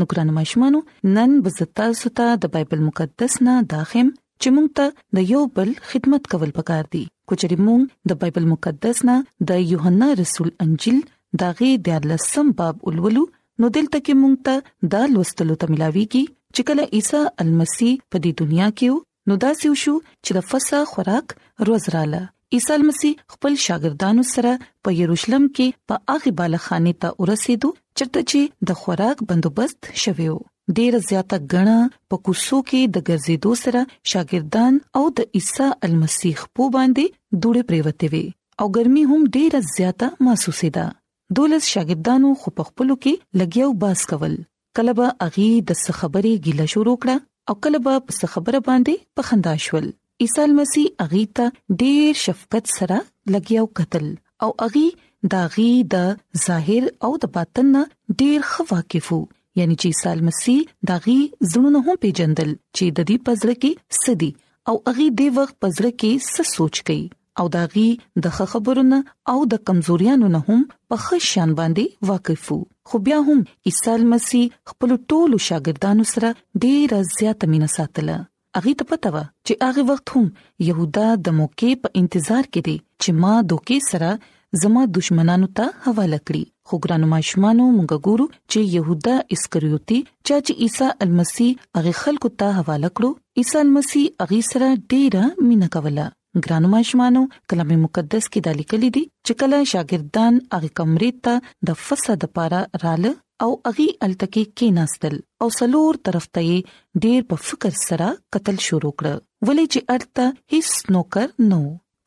نو ګرانو ماشومانو نن به زه تاسو ته د بایبل مقدس نه داخم چې مونږ ته د یو بل خدمت کول پکار دي کچري مونږ د بایبل مقدس نه د یوحنا رسول انجیل داغه د لسم باب ولولو نو دلته کې مونږ ته دا لوستلو ته ملاويږي چې کله عیسی المسی په دې دنیا کې نو داسې وشو چې د فسا خوراک روز رااله عیسی مسیح خپل شاګردانو سره په یروشلم کې په هغه بالخانه ته ورسېدو چرته چې د خوراک بندوبست شوی و ډیر زیاته غنا په کوسو کې د ګرځېدو سره شاګردان او د عیسی المسیح په باندې دوړې پریوتې وي او ګرمي هم ډیره زیاته محسوسه ده دولس شاګردانو خو په خپل کې لګیاو باس کول کله به اغي د څه خبرې ګیله شروع کړه او کله به په څه خبره باندې په خندا شول عیسی مسیح اغي ته ډیر شفقت سره لګیاو قتل او اغي داغي د ظاهر او د باطن نه ډیر خو واقف وو یعنی چې عیسی مسیح داغي زړونه هم پیجندل چې د دې پزړه کې سدي او اغي د وخت پزړه کې څه سوچ کوي او د هغوی د ښه خبرو نه او د کمزوریانو نه هم په ښه شان باندې واقف وو خو بیا هم عیسی مسیح خپل ټولو شاګردانو سره ډیره زیاته مینه ساتله هغه ته پته و چې هغه وخت هم يهودا د موقع په انتظار کې دی چې ما دوکې سره زما دشمنانو ته حواله کړی خو ګرانو ماشومانو موږ ګورو چې يهودا اسکریوتی چا چې عیسی المسی هغه خلکو ته حواله کړو عیسی المسی هغه سره ډیره مینه کوله ګرانو ماشومانو کلام مقدس کې د لیکل دي چې کله شاګردان هغه کمرې ته د فساد لپاره رااله او اغي التکی کې ناستل او سلور طرف ته ډېر په فکر سره قتل شروع کړ ولې چې ارته هیڅ نوکر نو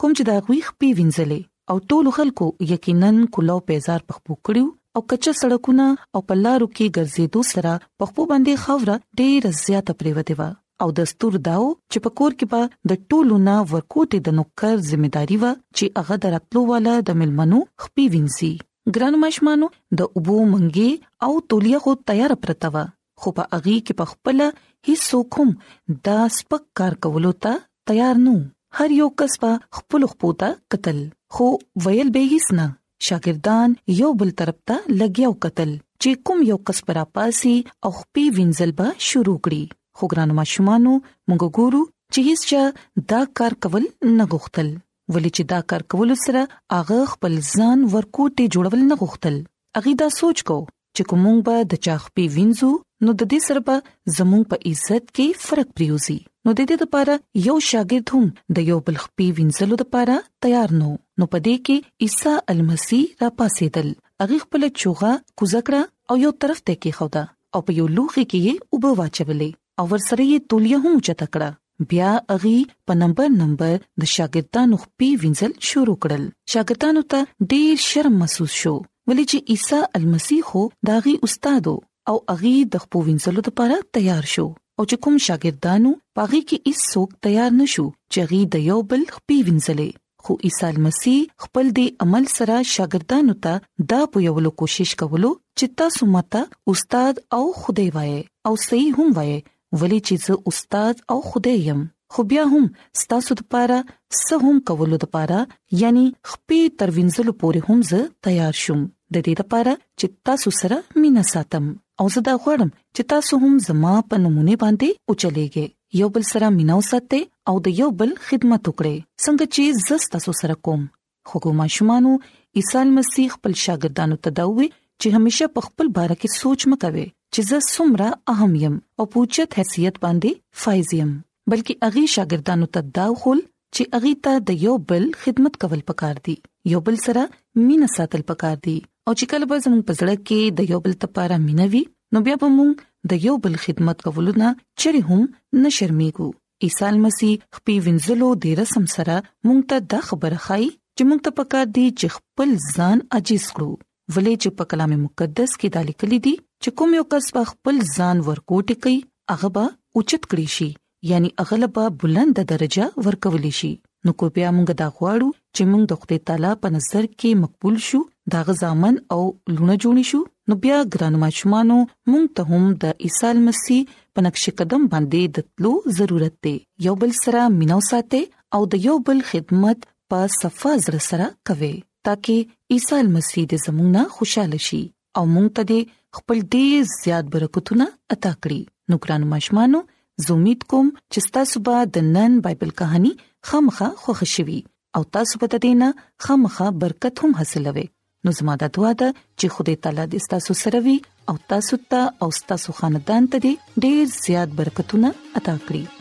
کوم چې دا غوي خپې وینځلې او ټول خلکو یقینا کولو پیزار پخپو کړو او کچا سړکونه او په لارو کې ګرځېدو سره پخپو باندې خاوره ډېر زیاته پریوته و او دستور داو چې په کور کې به د ټولو نه ورکوټه د نوکر ذمہ داری و چې هغه دراتلو والا د ملمنو خپي وینسي ګران مشمانو د ابو منګي او تولیا خو تیار پرته و خو په اغي کې په خپل هیڅ کوم دا سپک کار کولو ته تیار نو هر یو کس په خپل خپوتا قتل خو ویل به هیڅ نه شاګردان یو بل طرف ته لګیاو قتل چې کوم یو کس پر اپاسي او خپي وینځل به شروع کړي خو ګرانو ماشومانو موږ ګورو چې هیڅ چا دا کار کول نه غوښتل ولې چې دا کار کول سره هغه خپل ځان ورکوټي جوړول نه غوښتل اغه دا سوچ کو چې کومونږ به د چا خپې وینځو نو د دې سره به زموږ په عزت کې فرق پریوزي نو د دې لپاره یو شاګرد هم د یو بل خپې وینځلو لپاره تیار نو نو پدې کې عیسی المسی را پاسېدل هغه خپل چوغه کوزکړه او یو طرف ته کې خوده او په یو لوخي کې یې وبواچولې او ورسره یې تولیه هم چتکړه بیا اغي په نمبر نمبر د شاګردانو خپې وینځل شروع کړل شاګردانو ته ډیر شرم محسوس شو ولې چې عیسی المسیح هو داغي استاد او اغي د خپو وینځلو لپاره تیار شو او چې کوم شاګردانو پاغي کې هیڅ څوک تیار نشو چې غي د یو بل خپې وینځلې خو عیسی المسیح خپل دی عمل سره شاګردانو ته دا په یو لو کوشش کولو چې تاسو ماته استاد او خدای وایي او صحیح هم وایي ولې چې زه استاد او خدای يم خو بیا هم ستاسو لپاره سه هم کولو لپاره یعنی خپې تروینځلو پورې هم زه تیار شوم د دې لپاره چې تاسو سره مینا ساتم او زه دا غواړم چې تاسو هم زما په نمونه باندې او چلےږئ یو بل سره مینا وساتئ او د یو بل خدمت وکړئ څنګه چې زه تاسو سره کوم خو کو ماشومانو عیسی مسیح خپل شاګردانو ته دا وی چې همیشه په خپل باره کې سوچ مکوي چې زه څومره اهم یم او پوچت حیثیت باندې فایز یم بلکې اغي شاګردانو ته دا خول چې اغي ته د یو بل خدمت کول پکار دي یو بل سره مینه ساتل پکار دي او چې کله به زموږ په زړه کې د یو بل لپاره مینوي نو بیا به موږ د یو بل خدمت کولو نه چره هم نشرمېګو عیسی مسیح خپل وینځلو د رسم سره مونږ ته دا خبره خای چې مونږ ته پکار دی چې خپل ځان عاجز کړو ولې چې په کلام مقدس کې دا لیکل دي چې کوم یو کس په خپل ځان ورکوټ کوي هغه به اوچت کړی شي یعنی اغلبا بلند درجه ورکول شي نو کو بیا موږ دا غواړو چې موږ د خدای تعالی په نظر کې مقبول شو دا غزامن او لونه جوړ شو نو بیا ګران ماشومانو موږ ته هم د عیسی مسیح په نقش قدم باندې د تلو ضرورت دی یو بل سره مینو ساتي او د یو بل خدمت په صفه زړه سره کوي ترڅو عیسی مسیح د زمونږه خوشاله شي او مونږ ته دې خپل ډیر زیات برکتونه عطا کړي نو ګران مشمانو زومیت کوم چې تاسو به د نن بایبل کہانی خامخا خوښ شوي او تاسو به د دینه خامخا برکت هم حاصلوي نو زما د دعا ده چې خدای تعالی دې تاسو سره وي او تاسو ته او تاسو خاندان ته دې ډیر زیات برکتونه عطا کړي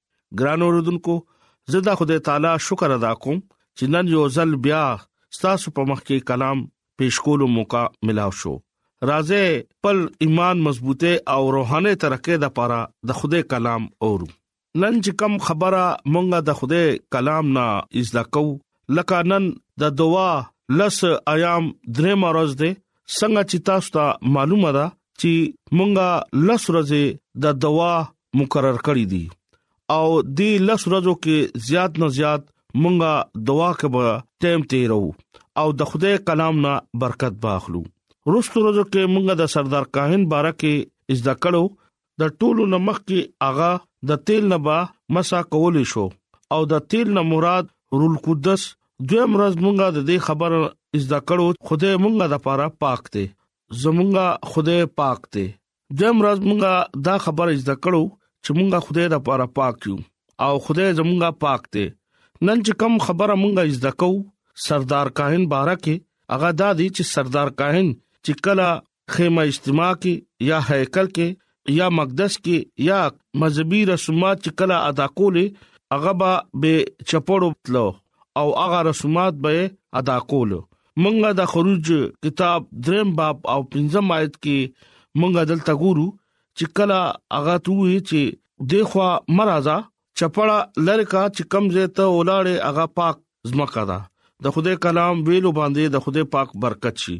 ګران اوردونکو زه د خدای تعالی شکر ادا کوم چې نن یو ځل بیا ستاسو په مخ کې کلام پیش کولو موقع ملاو شو راځي خپل ایمان مضبوطه او روحاني ترقه د پاره د خدای کلام اورو نن چې کم خبره مونږه د خدای کلام نه ازدا کو لکه نن د دوا لس ایام درې مرز دي څنګه چې تاسو ته معلومه ده چې مونږه لس ورځې د دوا مقرر کړې دي او دې لس ورځو کې زیات نه زیات مونږه دوا کې به ټیم تیرو او د خدای کلام نه برکت واخلو روستو ورځو کې مونږه د سردار کاهن بارکه از دا کړو د ټولو نمخکي هغه د تیل نه با مسا کول شو او د تیل نه مراد رول قدس دویم ورځ مونږه د دې خبر از دا کړو خدای مونږه د پاره پاک دی زمونږه خدای پاک دی دویم ورځ مونږه دا خبر از دا کړو چې مونږه خدای د پاره پاک یو او خدای زمونږه پاک دی نن چې کم خبره مونږه از دکو سردار کاهن بارکه هغه دادی چې سردار کاهن چې کلا خیمه اجتماع کې یا هیکل کې یا مقدس کې یا مذهبي رسومات چې کله ادا کولې هغه به به چپړو تلو او هغه رسومات به ادا کولو منګه د خروج کتاب دریم باب او پنځم آیت کې منګه دلته ګورو چې کله هغه توې چې دغه مرزا چپړه لړکا چې کمزه ته ولاړې هغه پاک زمکه دا د خدای کلام ویلو باندې د خدای پاک برکت شي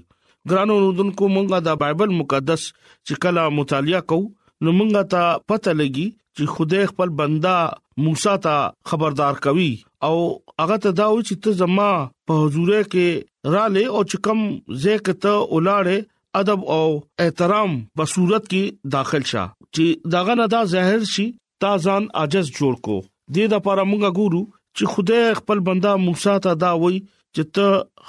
ګرانو رودونکو مونږه دا بایبل مقدس چې کله مطالعه کوو نو مونږه ته پته لګي چې خدای خپل بندا موسی ته خبردار کوي او هغه ته دا و چې ته زما په حضور کې را لې او چې کم زکه ته ولاړې ادب او احترام په صورت کې داخل شه چې داغه نه دا ظاهر شي تا ځان عاجز جوړ کو دې د پاره مونږه ګورو چې خدای خپل بندا موسی ته دا وای چې ته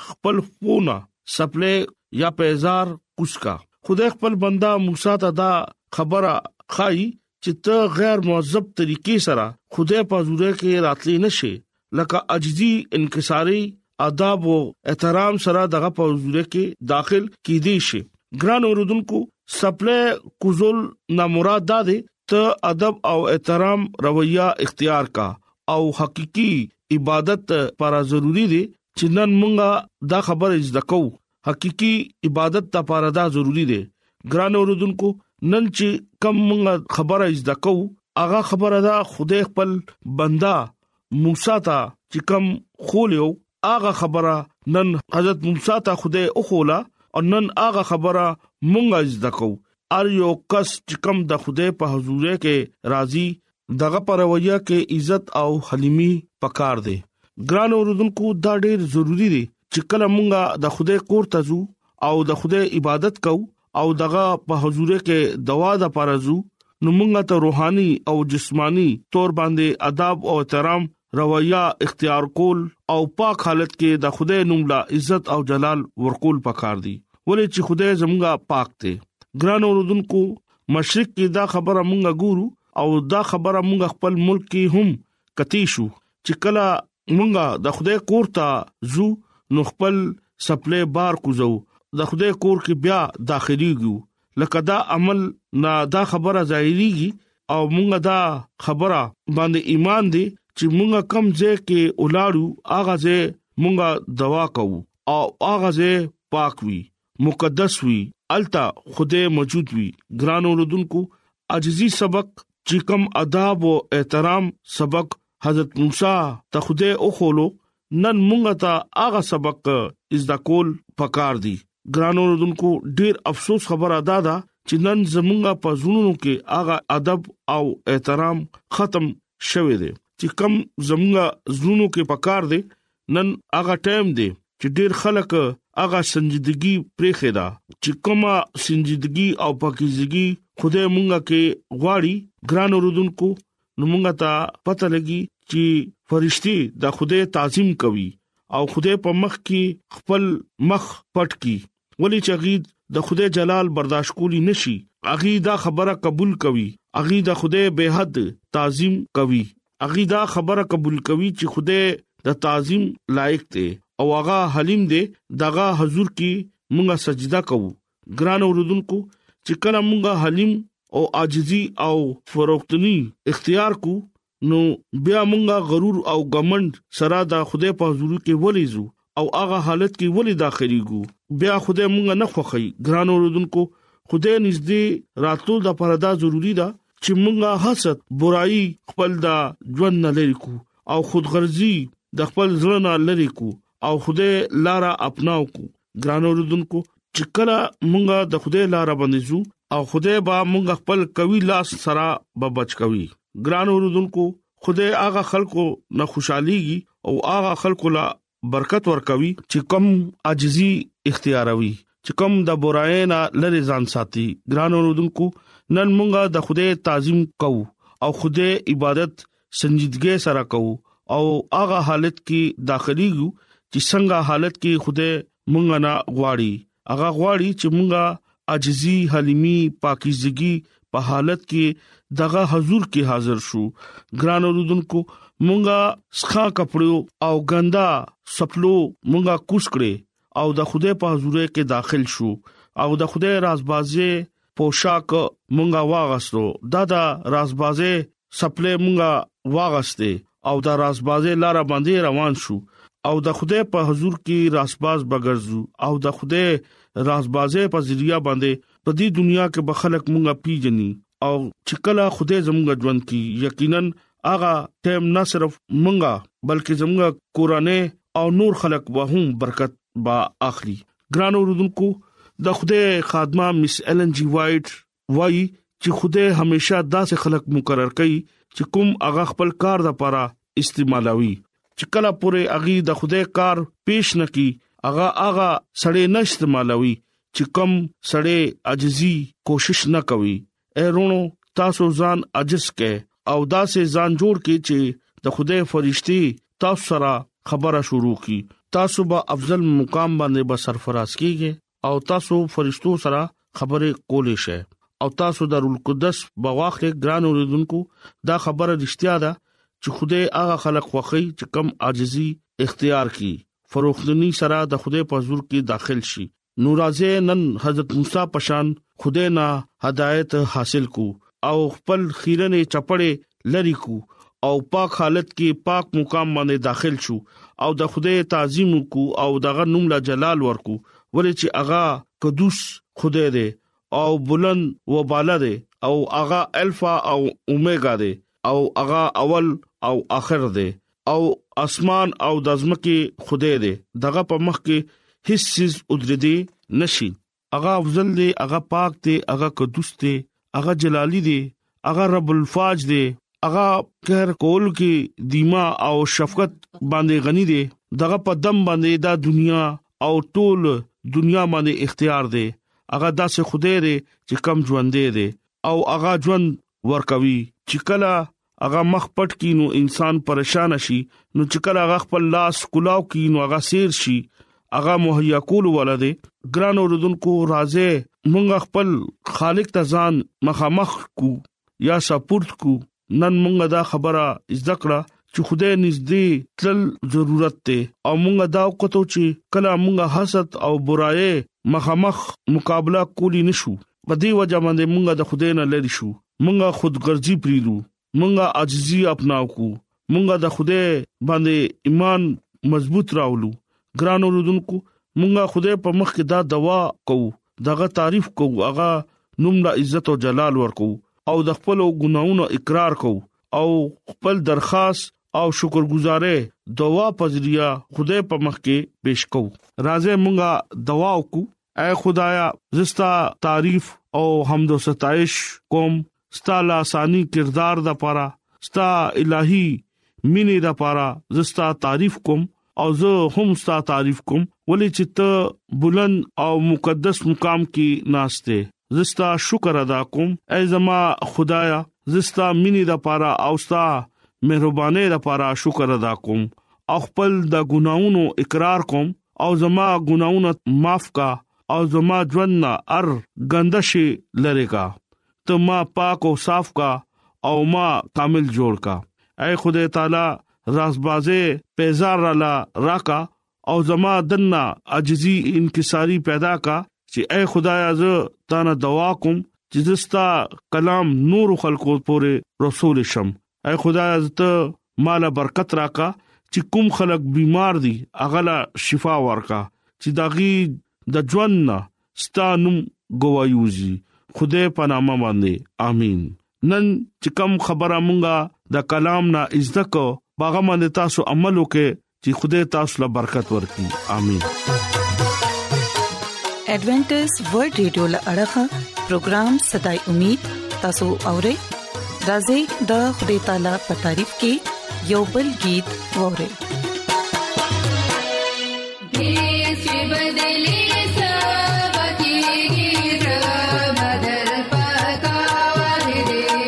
خپل پونه سپلې یا پیزار کوسکا خدای خپل بندا موسی ته دا خبره خای چې ته غیر معذب طریقې سره خدای په حضور کې راتلې نشي لکه عجزي انکساري آداب او احترام سره دغه په حضور کې داخل کې دي شي ګران اوردونکو سپلې کوزول نه مراد ده ته ادب او احترام رویه اختیار کا او حقيقي عبادت لپاره ضروری دي چې نن مونږه دا خبره زده کوو حقيقي عبادت د پاره دا ضروری دی ګران اوردونکو نن چې کم خبره از دکو هغه خبره دا خدای خپل بندا موسی ته چې کم خولیو هغه خبره نن حضرت موسی ته خدای او خولا او نن هغه خبره مونږه از دکو ار یو کس چې کم د خدای په حضور کې راضي دغه په رویه کې عزت او حلیمی پکار دی ګران اوردونکو دا ډیر ضروری دی چې کله مونږه د خوده کور ته ځو او د خوده عبادت کوو او دغه په حضور کې دوا د پرزو نو مونږه ته روحاني او جسماني تور باندې ادب او احترام رویه اختیار کول او پاک حالت کې د خدای نوم لا عزت او جلال ورکول پکار دي ولې چې خدای زموږه پاک دی ګران اوردونکو مشرق کې دا خبره مونږه ګورو او دا خبره مونږه خپل ملک کې هم کتی شو چې کله مونږه د خدای کور ته زو نو خپل سپلې بار کوزو د خدای کور کې بیا داخليږو لکه دا عمل نه دا خبره ظاهريږي او موږ دا خبره باندې ایمان دي چې موږ کم ځای کې ولاړو هغه ځای موږ دوا کوو او هغه ځای پاک وي مقدس وي التا خوده موجود وي ګران اوردونکو عجزي سبق چې کوم آداب او احترام سبق حضرت موسی ته خوده او خولو نن مونږ ته هغه سبق از دا کول پکار دي ګرانو رودونکو ډیر افسوس خبره ده دا چې نن زمونږه په زړونو کې هغه ادب او احترام ختم شوه دي چې کم زمونږه زړونو کې پکار دي نن هغه ټایم دی چې ډیر خلک هغه سنجیدګي پرېخې دا چې کومه سنجیدګي او پاکیزګي خدای مونږه کې غواړي ګران اوردونکو نو موږ ته پته لګي چې فرشتي د خدای تعظیم کوي او خدای په مخ کې خپل مخ پټ کی ولی چې غید د خدای جلال برداشت کولی نشي اغي دا خبره قبول کوي اغي د خدای به حد تعظیم کوي اغي دا خبره قبول کوي چې خدای د تعظیم لایق دی او هغه حلیم دی دغه حضور کې مونږه سجده کوو ګران اوردونکو چې کله مونږه حلیم او عاجزي او فروختنی اختیار کو نو بیا مونږه غرور او غمند سره د خدای په حضور کې ولیزو او هغه حالت کې ولې داخليګو بیا خدای مونږه نه خوخی ګران اوردونکو خدای نږدې راتلو د پردا ضروری ده چې مونږه حسد برایي خپل د ژوند نه لری کو او خودغرضي د خپل ځړه نه لری کو او خدای لار اپناو کو ګران اوردونکو چې کله مونږه د خدای لار باندې زو او خدای به مونږه خپل کوي لاس سره به بچ کوي ګران اوردونکو خدای هغه خلکو نه خوشاليږي او هغه خلکو لا برکت ورکوي چې کم عاجزي اختیاروي چې کم د برای نه لری ځان ساتي ګران اوردونکو نن مونږه د خدای تعظیم کوو او خدای عبادت سنجیدګۍ سره کوو او هغه حالت کې داخليږو چې څنګه حالت کې خوده مونږ نه غواړي هغه غواړي چې مونږه عاجزي حلیمي پاکیزګي په حالت کې دغه حضور کې حاضر شو ګران اوردونکو مونږه ښه کپړو او ګندا سپلو مونږه کوس کړې او د خدای په حضور کې داخل شو او د خدای رازبازي پوشاک مونږه واغستو دا د رازبازي سپلې مونږه واغسته او د رازبازي لار باندې روان شو او د خدای په حضور کې رازباز بغرزو او د خدای رازبازي په ذریعہ باندې په دې دنیا کې به خلک مونږه پیژني او چې کله خدای زموږ ژوند کې یقینا هغه تیم نه صرف مونږه بلکې زموږه کورانه او نور خلک به هم برکت با اخلي ګران اوردونکو د خوده خادمه مس ایلن جی وایټ وای چې خوده همیشه داسې خلک مقرر کړي چې کوم هغه خپل کار د لپاره استعمالوي چې کله پورې اغي د خوده کار پیش نکي هغه هغه سړی نه استعمالوي چې کم سړی عاجزي کوشش نه کوي اے رونو تاسو ځان عجز کې او داسې ځان جوړ کې چې د خوده فرشتي تاسو سره خبره شروع کی تاسو به افضل مقام باندې به سرفراز کیږئ او تاسو فرشتو سره خبرې کولې شئ او تاسو د رول قدس بواخه ګران اوریدونکو دا خبره رښتیا ده چې خوده هغه خلک خوخی چې کم عاجزي اختیار کی فروختنی سره د خوده په حضور کې داخل شي نو راځي نن حضرت موسی پشان خدای نه هدایت حاصل کو او خپل خیرنې چپړې لری کو او پاک حالت کې پاک مقام باندې داخل شو او د خدای تعظیم کو او دغه نوم لا جلال ورکو ولې چې اغا قدوس خدای دی او بلند و بالا دی او اغا الفا او اوميګا دی او اغا اول او اخر دی او اسمان او د ځمکې خدای دی دغه په مخ کې هیڅ چیز ودرېدي نشي هغه افضل دی هغه پاک دی هغه قدوس دی هغه جلالی دی هغه رب الفاج دی هغه قهر کول کې دیما او شفقت باندې غني دی دغه په دم باندې دا دنیا او ټول دنیا باندې اختیار دی هغه داسې خدای دی چې کم ژوند دی او هغه ژوند ورکوي چې کله هغه مخ پټ کی نو انسان پریشان شي نو چې کله هغه خپل لاس کلاو کی نو هغه سیر شي هغه مهیا کول ولده ګران اوردونکو راځي مونږ خپل خالق ته ځان مخامخ کو یا سپورت کو نن مونږه دا خبره ذکر چې خدای نږدې تل ضرورت ته او مونږه دا وکړو چې کله مونږه حسد او برایې مخامخ مقابله کولی نشو په دې وجه باندې مونږه د خدای نه لری شو مونږه خودګرځي پریدو مونږه عاجزي اپناو کو مونږه د خوده باندې ایمان مضبوط راولو ګران اوردونکو مونږه خوده په مخ کې دا دوا کو دغه تعریف کو هغه نوم لا عزت او جلال ورکو او د خپل ګناونو اقرار کو او خپل درخواست او شکرګزارې دوا پذریا خدای په مخ کې پیش کو راځه مونږه دوا وکړو اے خدایا زه ستا تعریف او حمد او ستایش کوم ستا لاسانی کردار د پاره ستا الہی مینې د پاره زه ستا تعریف کوم او زه هم ستا تعریف کوم ولې چې ته بلند او مقدس مقام کې ناشته زستا شکر ادا کوم اے زما خدایا زستا مینې د پاره او ستا مهرباني د پاره شکر ادا کوم او خپل د ګناونو اقرار کوم او زما ګناونه معاف کا او زما ژوند نه ار غندشي لری کا ته ما پاک او صاف کا او ما کامل جوړ کا اے خدای تعالی رازبازه پیزار رالا راکا او زما دنا عجزي انکساری پیدا کا چې اے خدایا زه تانه دوا کوم چې زستا کلام نور خلکو پورې رسول شم اے خدا ته مال برکت راکا چې کوم خلک بیمار دي اغلا شفا ورکا چې داغي د ژوند نه ستانم گوايوزي خدای په نامه باندې امين نن چې کوم خبره مونږه د کلام نه عزت کو باغه باندې تاسو عمل وکړي چې خدای تاسو له برکت ورکړي امين ایڈونچر ورلد رادیو لړغا پروگرام صداي امید تاسو اورئ راځي د خدای تعالی په تعریف کې یوبل गीत اورئ